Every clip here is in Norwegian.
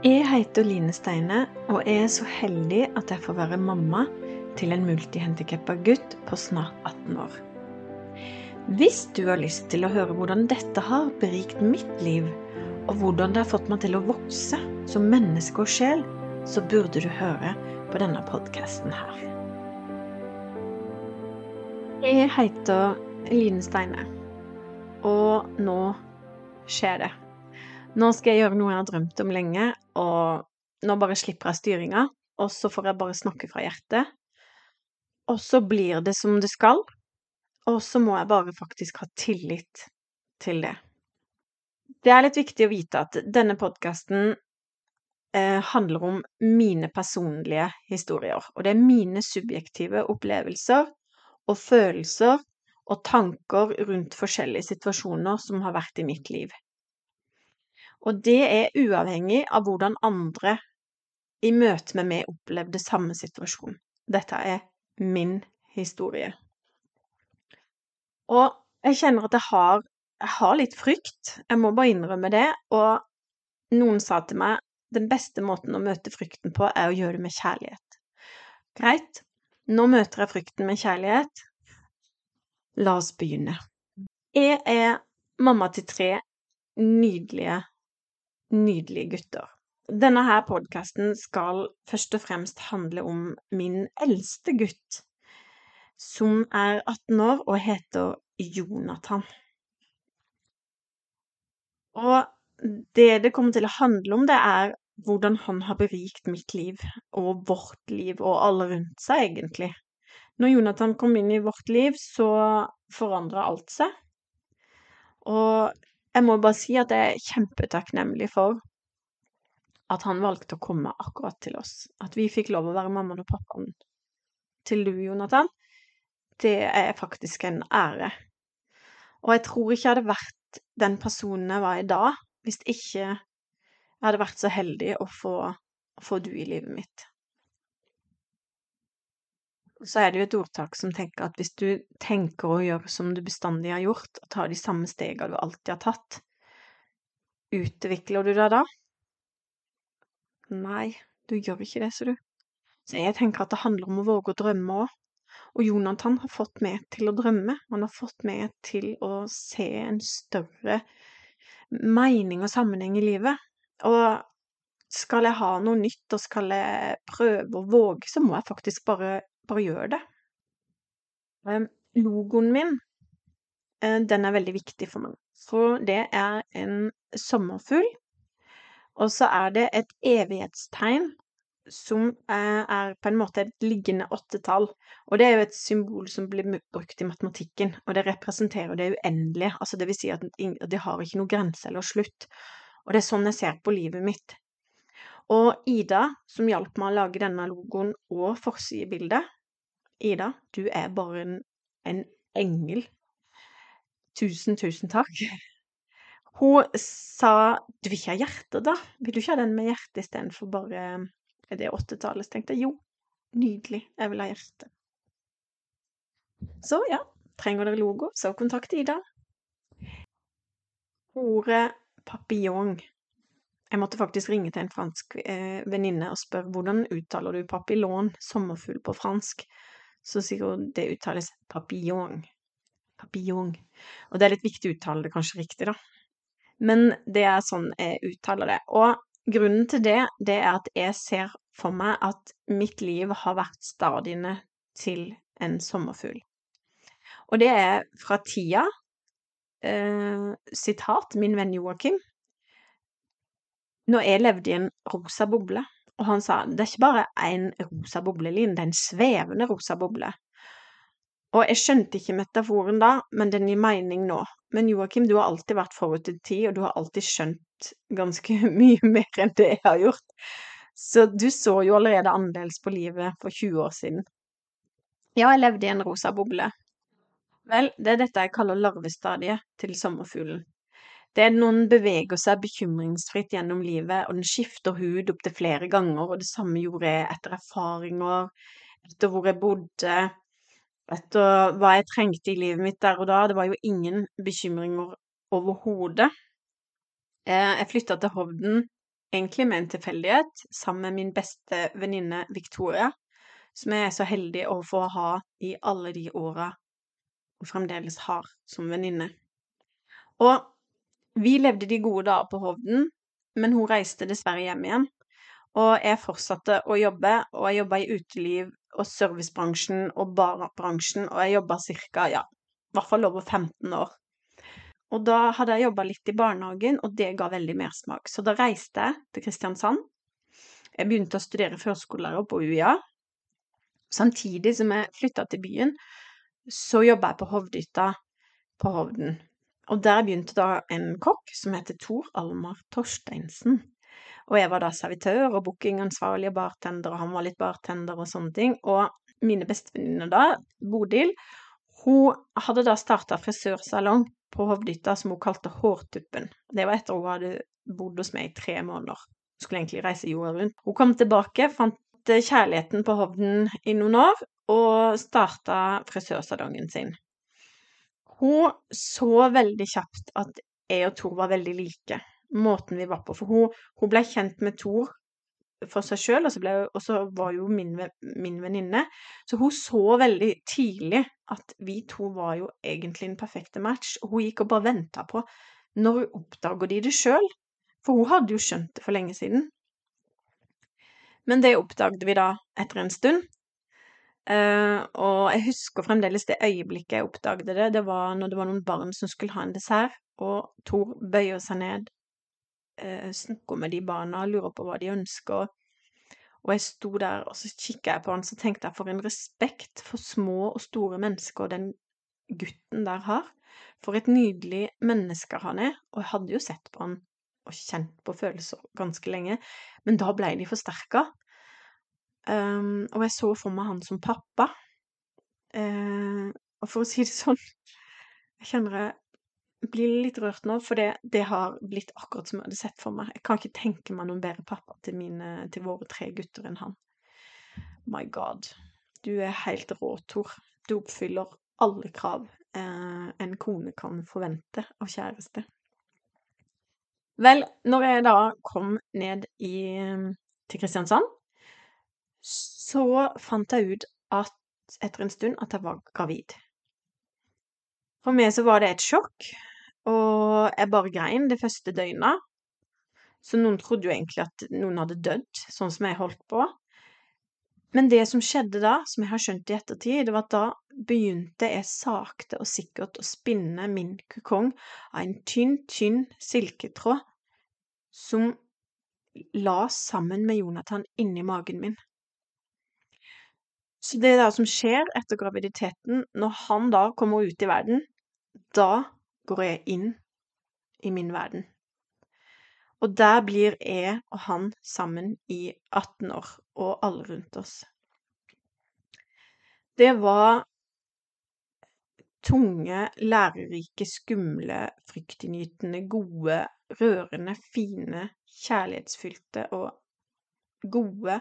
Jeg heter Line Steine, og jeg er så heldig at jeg får være mamma til en multihandikappa gutt på snart 18 år. Hvis du har lyst til å høre hvordan dette har berikt mitt liv, og hvordan det har fått meg til å vokse som menneske og sjel, så burde du høre på denne podkasten her. Jeg heter Line Steine, og nå skjer det. Nå skal jeg gjøre noe jeg har drømt om lenge, og nå bare slipper jeg styringa, og så får jeg bare snakke fra hjertet. Og så blir det som det skal, og så må jeg bare faktisk ha tillit til det. Det er litt viktig å vite at denne podkasten eh, handler om mine personlige historier, og det er mine subjektive opplevelser og følelser og tanker rundt forskjellige situasjoner som har vært i mitt liv. Og det er uavhengig av hvordan andre i møte med meg opplevde samme situasjon. Dette er min historie. Og jeg kjenner at jeg har, jeg har litt frykt, jeg må bare innrømme det. Og noen sa til meg den beste måten å møte frykten på, er å gjøre det med kjærlighet. Greit, nå møter jeg frykten med kjærlighet. La oss begynne. Jeg er mamma til tre nydelige nydelige gutter. Denne her podkasten skal først og fremst handle om min eldste gutt, som er 18 år og heter Jonathan. Og det det kommer til å handle om, det er hvordan han har berikt mitt liv, og vårt liv, og alle rundt seg, egentlig. Når Jonathan kom inn i vårt liv, så forandra alt seg. Og jeg må bare si at jeg er kjempetakknemlig for at han valgte å komme akkurat til oss. At vi fikk lov å være mammaen og pappaen til du, Jonathan. Det er faktisk en ære. Og jeg tror ikke jeg hadde vært den personen jeg var i dag, hvis ikke jeg hadde vært så heldig å få, å få du i livet mitt så er det jo et ordtak som tenker at hvis du tenker å gjøre som du bestandig har gjort, og tar de samme stegene du alltid har tatt, utvikler du deg da? Nei, du gjør ikke det, ser du. Så jeg tenker at det handler om å våge å drømme òg. Og Jonathan har fått meg til å drømme. Han har fått meg til å se en større mening og sammenheng i livet. Og skal jeg ha noe nytt, og skal jeg prøve å våge, så må jeg faktisk bare bare gjør det. Ehm, logoen min, eh, den er veldig viktig for meg. For det er en sommerfugl, og så er det et evighetstegn som er på en måte et liggende åttetall. Og det er jo et symbol som blir brukt i matematikken, og det representerer det uendelige. Altså det vil si at det har ikke noe grense eller slutt. Og det er sånn jeg ser på livet mitt. Og Ida, som hjalp meg å lage denne logoen og forsidebildet, Ida, du er bare en, en engel. Tusen, tusen takk. Hun sa du vil ikke ha hjerte, da? Vil du ikke ha den med hjerte istedenfor bare det åttetallet? Så tenkte jeg jo, nydelig, jeg vil ha hjerte. Så ja, trenger dere logo, så kontakt Ida. Ordet papillon. Jeg måtte faktisk ringe til en fransk eh, venninne og spørre hvordan uttaler du papillon, sommerfugl, på fransk så hun det uttales papillon. Papillon. Og det er litt viktig å uttale det kanskje riktig, da. Men det er sånn jeg uttaler det. Og grunnen til det, det er at jeg ser for meg at mitt liv har vært stadiene til en sommerfugl. Og det er fra tida eh, Sitat min venn Joakim. Når jeg levde i en rosa boble, og han sa det er ikke bare en rosa boblelin, det er en svevende rosa boble. Og jeg skjønte ikke metaforen da, men den gir mening nå. Men Joakim, du har alltid vært forut i tid, og du har alltid skjønt ganske mye mer enn det jeg har gjort. Så du så jo allerede annerledes på livet for 20 år siden. Ja, jeg levde i en rosa boble. Vel, det er dette jeg kaller larvestadiet til sommerfuglen. Det er når den beveger seg bekymringsfritt gjennom livet, og den skifter hud opptil flere ganger, og det samme gjorde jeg etter erfaringer, etter hvor jeg bodde, etter hva jeg trengte i livet mitt der og da. Det var jo ingen bekymringer overhodet. Eh, jeg flytta til Hovden egentlig med en tilfeldighet, sammen med min beste venninne Victoria, som jeg er så heldig å få ha i alle de åra og fremdeles har som venninne. Og vi levde de gode dager på Hovden, men hun reiste dessverre hjem igjen. Og jeg fortsatte å jobbe, og jeg jobba i uteliv og servicebransjen og barbransjen, og jeg jobba ca. ja, i hvert fall over 15 år. Og da hadde jeg jobba litt i barnehagen, og det ga veldig mersmak. Så da reiste jeg til Kristiansand. Jeg begynte å studere førskolelærer på UiA. Samtidig som jeg flytta til byen, så jobba jeg på Hovdytta på Hovden. Og der begynte da en kokk som heter Tor Almar Torsteinsen. Og jeg var da servitør og bookingansvarlig og bartender, og han var litt bartender og sånne ting. Og mine bestevenninner da, Bodil, hun hadde da starta frisørsalong på Hovdytta som hun kalte Hårtuppen. Det var etter hun hadde bodd hos meg i tre måneder. Hun skulle egentlig reise jorda rundt. Hun kom tilbake, fant kjærligheten på Hovden i noen år, og starta frisørsalongen sin. Hun så veldig kjapt at jeg og Tor var veldig like, måten vi var på. For hun, hun ble kjent med Tor for seg sjøl, og, og, så var jo min, min venninne. Så hun så veldig tidlig at vi to var jo egentlig en perfekte match, og hun gikk og bare venta på når oppdager de det sjøl? For hun hadde jo skjønt det for lenge siden. Men det oppdaget vi da etter en stund. Uh, og jeg husker fremdeles det øyeblikket jeg oppdaget det. Det var når det var noen barn som skulle ha en dessert, og Tor bøyer seg ned, uh, snakker med de barna, lurer på hva de ønsker. Og jeg sto der, og så kikka jeg på han, så tenkte jeg for en respekt for små og store mennesker den gutten der har. For et nydelig menneske han er. Og jeg hadde jo sett på han og kjent på følelser ganske lenge, men da ble de forsterka. Um, og jeg så for meg han som pappa. Uh, og for å si det sånn Jeg kjenner jeg blir litt rørt nå, for det, det, har blitt akkurat som jeg hadde sett for meg. Jeg kan ikke tenke meg noen bedre pappa til, mine, til våre tre gutter enn han. My God. Du er helt rå, Tor. Du oppfyller alle krav uh, en kone kan forvente av kjæreste. Vel, når jeg da kom ned i, til Kristiansand, så fant jeg ut at etter en stund at jeg var gravid. For meg så var det et sjokk, og jeg bare grein det første døgnet. Så noen trodde jo egentlig at noen hadde dødd, sånn som jeg holdt på. Men det som skjedde da, som jeg har skjønt i ettertid, det var at da begynte jeg sakte og sikkert å spinne min kukong av en tynn, tynn silketråd som la sammen med Jonathan inni magen min. Så det da som skjer etter graviditeten, når han da kommer ut i verden, da går jeg inn i min verden. Og der blir jeg og han sammen i 18 år, og alle rundt oss. Det var tunge, lærerike, skumle, fryktinngytende, gode, rørende, fine, kjærlighetsfylte og gode,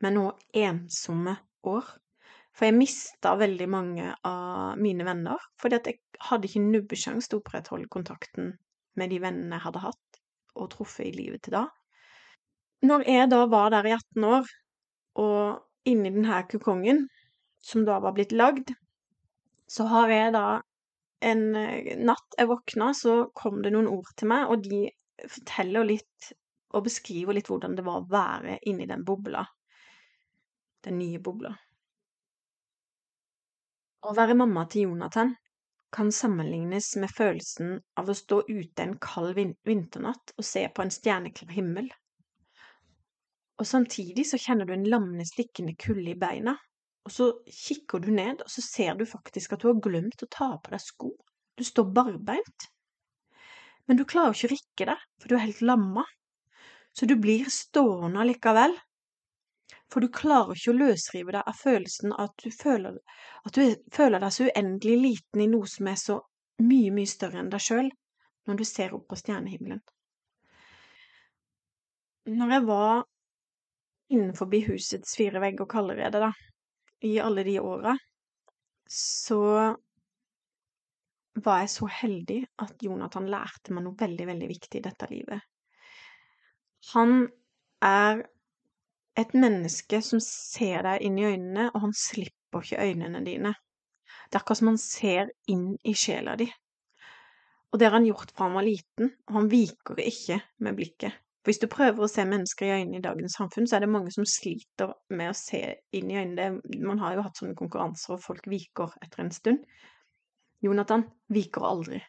men også ensomme år. For jeg mista veldig mange av mine venner, fordi at jeg hadde ikke nubbesjanse til å opprettholde kontakten med de vennene jeg hadde hatt og truffet i livet til da. Når jeg da var der i 18 år, og inni denne kukongen, som da var blitt lagd, så har jeg da en eh, natt jeg våkna, så kom det noen ord til meg, og de forteller litt og beskriver litt hvordan det var å være inni den bobla den nye bobla. Å være mamma til Jonathan kan sammenlignes med følelsen av å stå ute en kald vinternatt og se på en stjerneklar himmel. Og samtidig så kjenner du en lammende, stikkende kulde i beina, og så kikker du ned, og så ser du faktisk at du har glemt å ta på deg sko. Du står barbeint. Men du klarer ikke å rikke deg, for du er helt lamma. Så du blir stående allikevel, for du klarer ikke å løsrive deg av følelsen at du føler, at du føler deg så uendelig liten i noe som er så mye, mye større enn deg sjøl, når du ser opp på stjernehimmelen. Når jeg var innenfor husets fire vegger, kaller jeg det, da, i alle de åra, så var jeg så heldig at Jonathan lærte meg noe veldig, veldig viktig i dette livet. Han er et menneske som ser deg inn i øynene, og han slipper ikke øynene dine. Det er akkurat som han ser inn i sjela di. Og det har han gjort fra han var liten, og han viker ikke med blikket. For hvis du prøver å se mennesker i øynene i dagens samfunn, så er det mange som sliter med å se inn i øynene. Man har jo hatt sånne konkurranser, og folk viker etter en stund. Jonathan viker aldri.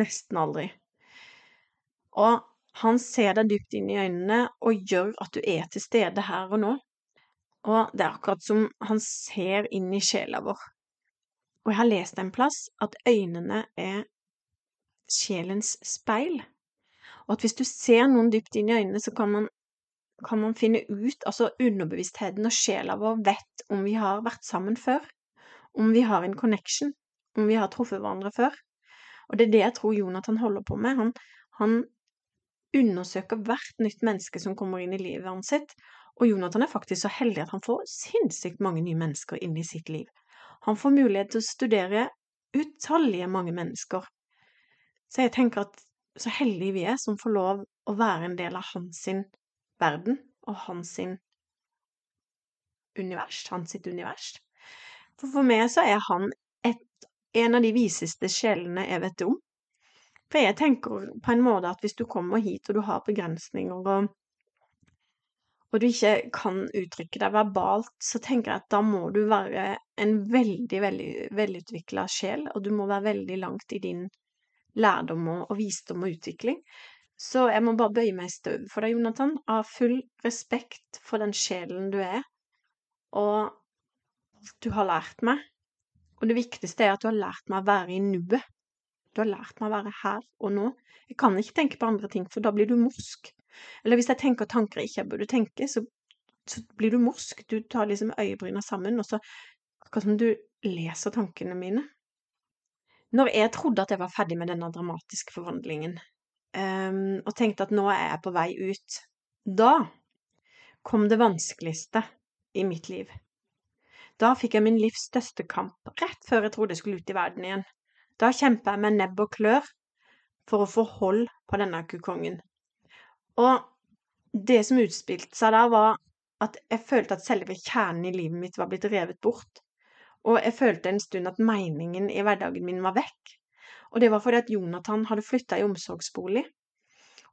Nesten aldri. Og han ser deg dypt inn i øynene og gjør at du er til stede her og nå. Og det er akkurat som han ser inn i sjela vår. Og jeg har lest en plass at øynene er sjelens speil. Og at hvis du ser noen dypt inn i øynene, så kan man, kan man finne ut Altså underbevisstheten og sjela vår vet om vi har vært sammen før. Om vi har en connection. Om vi har truffet hverandre før. Og det er det jeg tror Jonathan holder på med. Han, han undersøker hvert nytt menneske som kommer inn i livet hans sitt. Og Jonathan er faktisk så heldig at han får sinnssykt mange nye mennesker inn i sitt liv. Han får mulighet til å studere utallige mange mennesker. Så jeg tenker at så heldige vi er som får lov å være en del av hans verden og hans univers, hans sitt univers. For for meg så er han et, en av de viseste sjelene jeg vet om. For jeg tenker på en måte at hvis du kommer hit og du har begrensninger og, og du ikke kan uttrykke deg verbalt, så tenker jeg at da må du være en veldig, veldig velutvikla sjel, og du må være veldig langt i din lærdom og, og visdom og utvikling. Så jeg må bare bøye meg i støv for deg, Jonathan, av full respekt for den sjelen du er, og du har lært meg. Og det viktigste er at du har lært meg å være i nuet. Du har lært meg å være her og nå. Jeg kan ikke tenke på andre ting, for da blir du morsk. Eller hvis jeg tenker tanker jeg ikke burde tenke, så, så blir du morsk. Du tar liksom øyebryna sammen, og så akkurat som du leser tankene mine. Når jeg trodde at jeg var ferdig med denne dramatiske forvandlingen, um, og tenkte at nå er jeg på vei ut, da kom det vanskeligste i mitt liv. Da fikk jeg min livs største kamp, rett før jeg trodde jeg skulle ut i verden igjen. Da kjempa jeg med nebb og klør for å få hold på denne kukongen. Og det som utspilte seg da, var at jeg følte at selve kjernen i livet mitt var blitt revet bort. Og jeg følte en stund at meningen i hverdagen min var vekk. Og det var fordi at Jonathan hadde flytta i omsorgsbolig.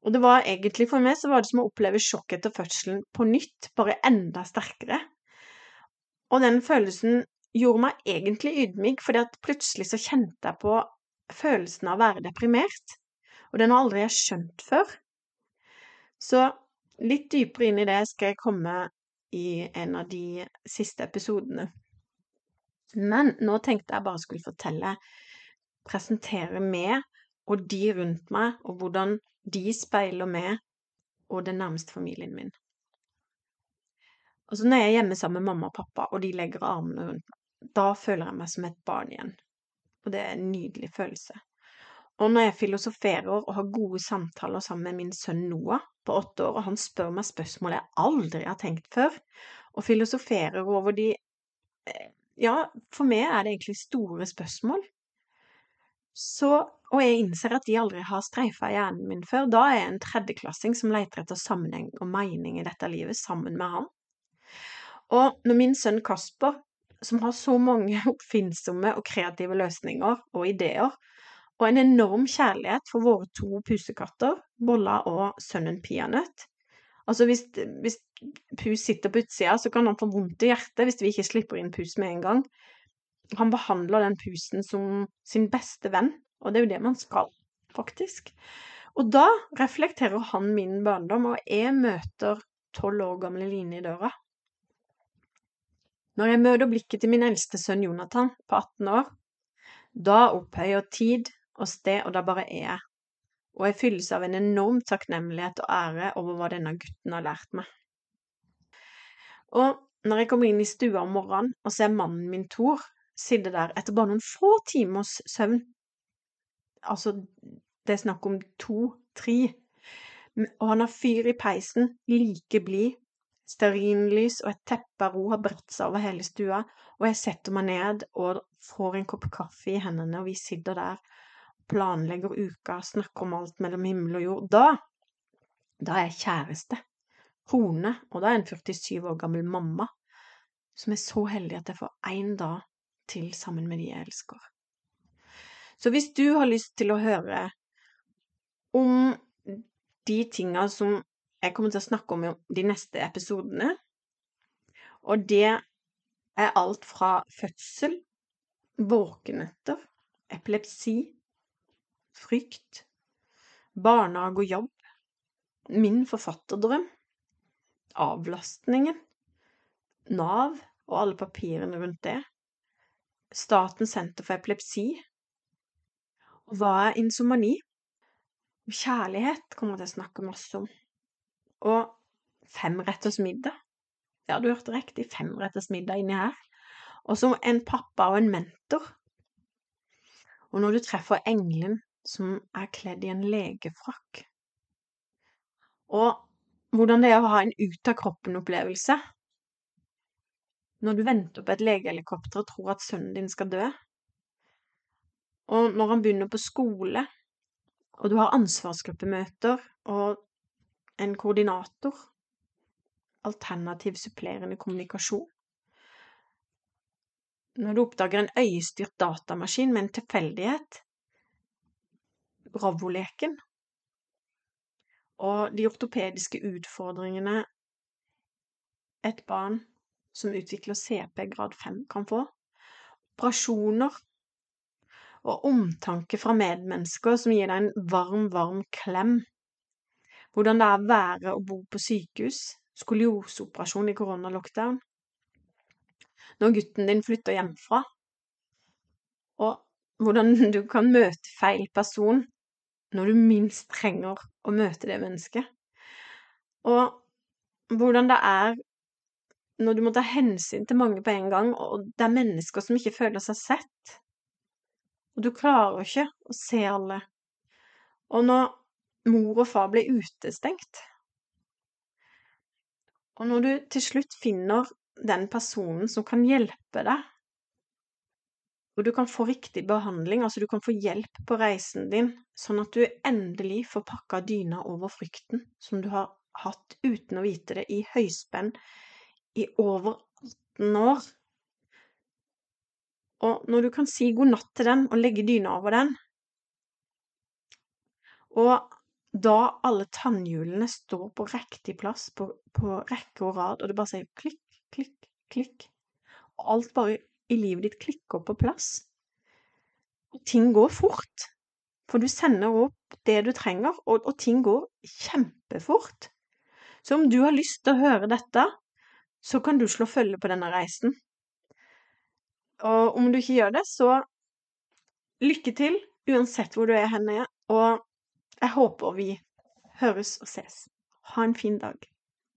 Og det var egentlig for meg så var det som å oppleve sjokk etter fødselen på nytt, bare enda sterkere. Og den følelsen gjorde meg egentlig ydmyk, fordi at plutselig så kjente jeg på følelsen av å være deprimert. Og den har aldri jeg skjønt før. Så litt dypere inn i det skal jeg komme i en av de siste episodene. Men nå tenkte jeg bare skulle fortelle, presentere meg og de rundt meg, og hvordan de speiler meg og den nærmeste familien min. Altså når jeg er hjemme sammen med mamma og pappa, og de legger armene rundt meg, da føler jeg meg som et barn igjen. Og det er en nydelig følelse. Og når jeg filosoferer og har gode samtaler sammen med min sønn Noah på åtte år, og han spør meg spørsmål jeg aldri har tenkt før, og filosoferer over de eh, ja, for meg er det egentlig store spørsmål. Så, og jeg innser at de aldri har streifa hjernen min før. Da er jeg en tredjeklassing som leter etter sammenheng og mening i dette livet sammen med han. Og når min sønn Kasper, som har så mange oppfinnsomme og kreative løsninger og ideer, og en enorm kjærlighet for våre to pusekatter, Bolla og sønnen Peanøtt, Altså hvis, hvis pus sitter på utsida, så kan han få vondt i hjertet hvis vi ikke slipper inn pus med en gang. Han behandler den pusen som sin beste venn, og det er jo det man skal, faktisk. Og da reflekterer han min barndom, og jeg møter tolv år gamle Line i døra. Når jeg møter blikket til min eldste sønn Jonathan på 18 år, da opphøyer tid og sted, og da bare er jeg og jeg fylles av en enorm takknemlighet og ære over hva denne gutten har lært meg. Og når jeg kommer inn i stua om morgenen og ser mannen min Thor sitte der etter bare noen få timers søvn Altså, det er snakk om to-tre. Og han har fyr i peisen, like blid. Stearinlys og et teppe av ro har bredt seg over hele stua, og jeg setter meg ned og får en kopp kaffe i hendene, og vi sitter der planlegger uka, snakker om alt mellom himmel og jord, da Da er jeg kjæreste. Kone. Og da er jeg en 47 år gammel mamma som er så heldig at jeg får én dag til sammen med de jeg elsker. Så hvis du har lyst til å høre om de tinga som jeg kommer til å snakke om de neste episodene, og det er alt fra fødsel, våkenetter, epilepsi, frykt, barnehage og jobb, min forfatterdrøm, avlastningen, Nav og alle papirene rundt det, Statens senter for epilepsi, og hva er insomani? Kjærlighet kommer jeg til å snakke masse om. Og femretters middag. Ja, du hørte riktig, femretters middag inni her. Og som en pappa og en mentor. Og når du treffer engelen som er kledd i en legefrakk. Og hvordan det er å ha en ut-av-kroppen-opplevelse når du venter på et legehelikopter og tror at sønnen din skal dø. Og når han begynner på skole, og du har ansvarsgruppemøter og en koordinator. Alternativ supplerende kommunikasjon. Når du oppdager en øyestyrt datamaskin med en tilfeldighet. Bravo-leken. Og de ortopediske utfordringene et barn som utvikler CP grad 5 kan få. Operasjoner og omtanke fra medmennesker som gir deg en varm, varm klem. Hvordan det er å være og bo på sykehus. Skolioseoperasjon i koronalockdown. Når gutten din flytter hjemmefra. Og hvordan du kan møte feil person når du minst trenger å møte det mennesket. Og hvordan det er når du må ta hensyn til mange på en gang, og det er mennesker som ikke føler seg sett. Og du klarer ikke å se alle. Og når mor og far ble utestengt Og når du til slutt finner den personen som kan hjelpe deg, og du kan få riktig behandling, altså du kan få hjelp på reisen din, sånn at du endelig får pakka dyna over frykten som du har hatt uten å vite det i høyspenn i over 18 år. Og når du kan si god natt til den og legge dyna over den, og da alle tannhjulene står på riktig plass, på, på rekke og rad, og det bare sier klikk, klikk, klikk, og alt bare i livet ditt klikker på plass, og ting går fort, for du sender opp det du trenger, og, og ting går kjempefort. Så om du har lyst til å høre dette, så kan du slå følge på denne reisen. Og om du ikke gjør det, så lykke til uansett hvor du er henne, og jeg håper vi høres og ses. Ha en fin dag.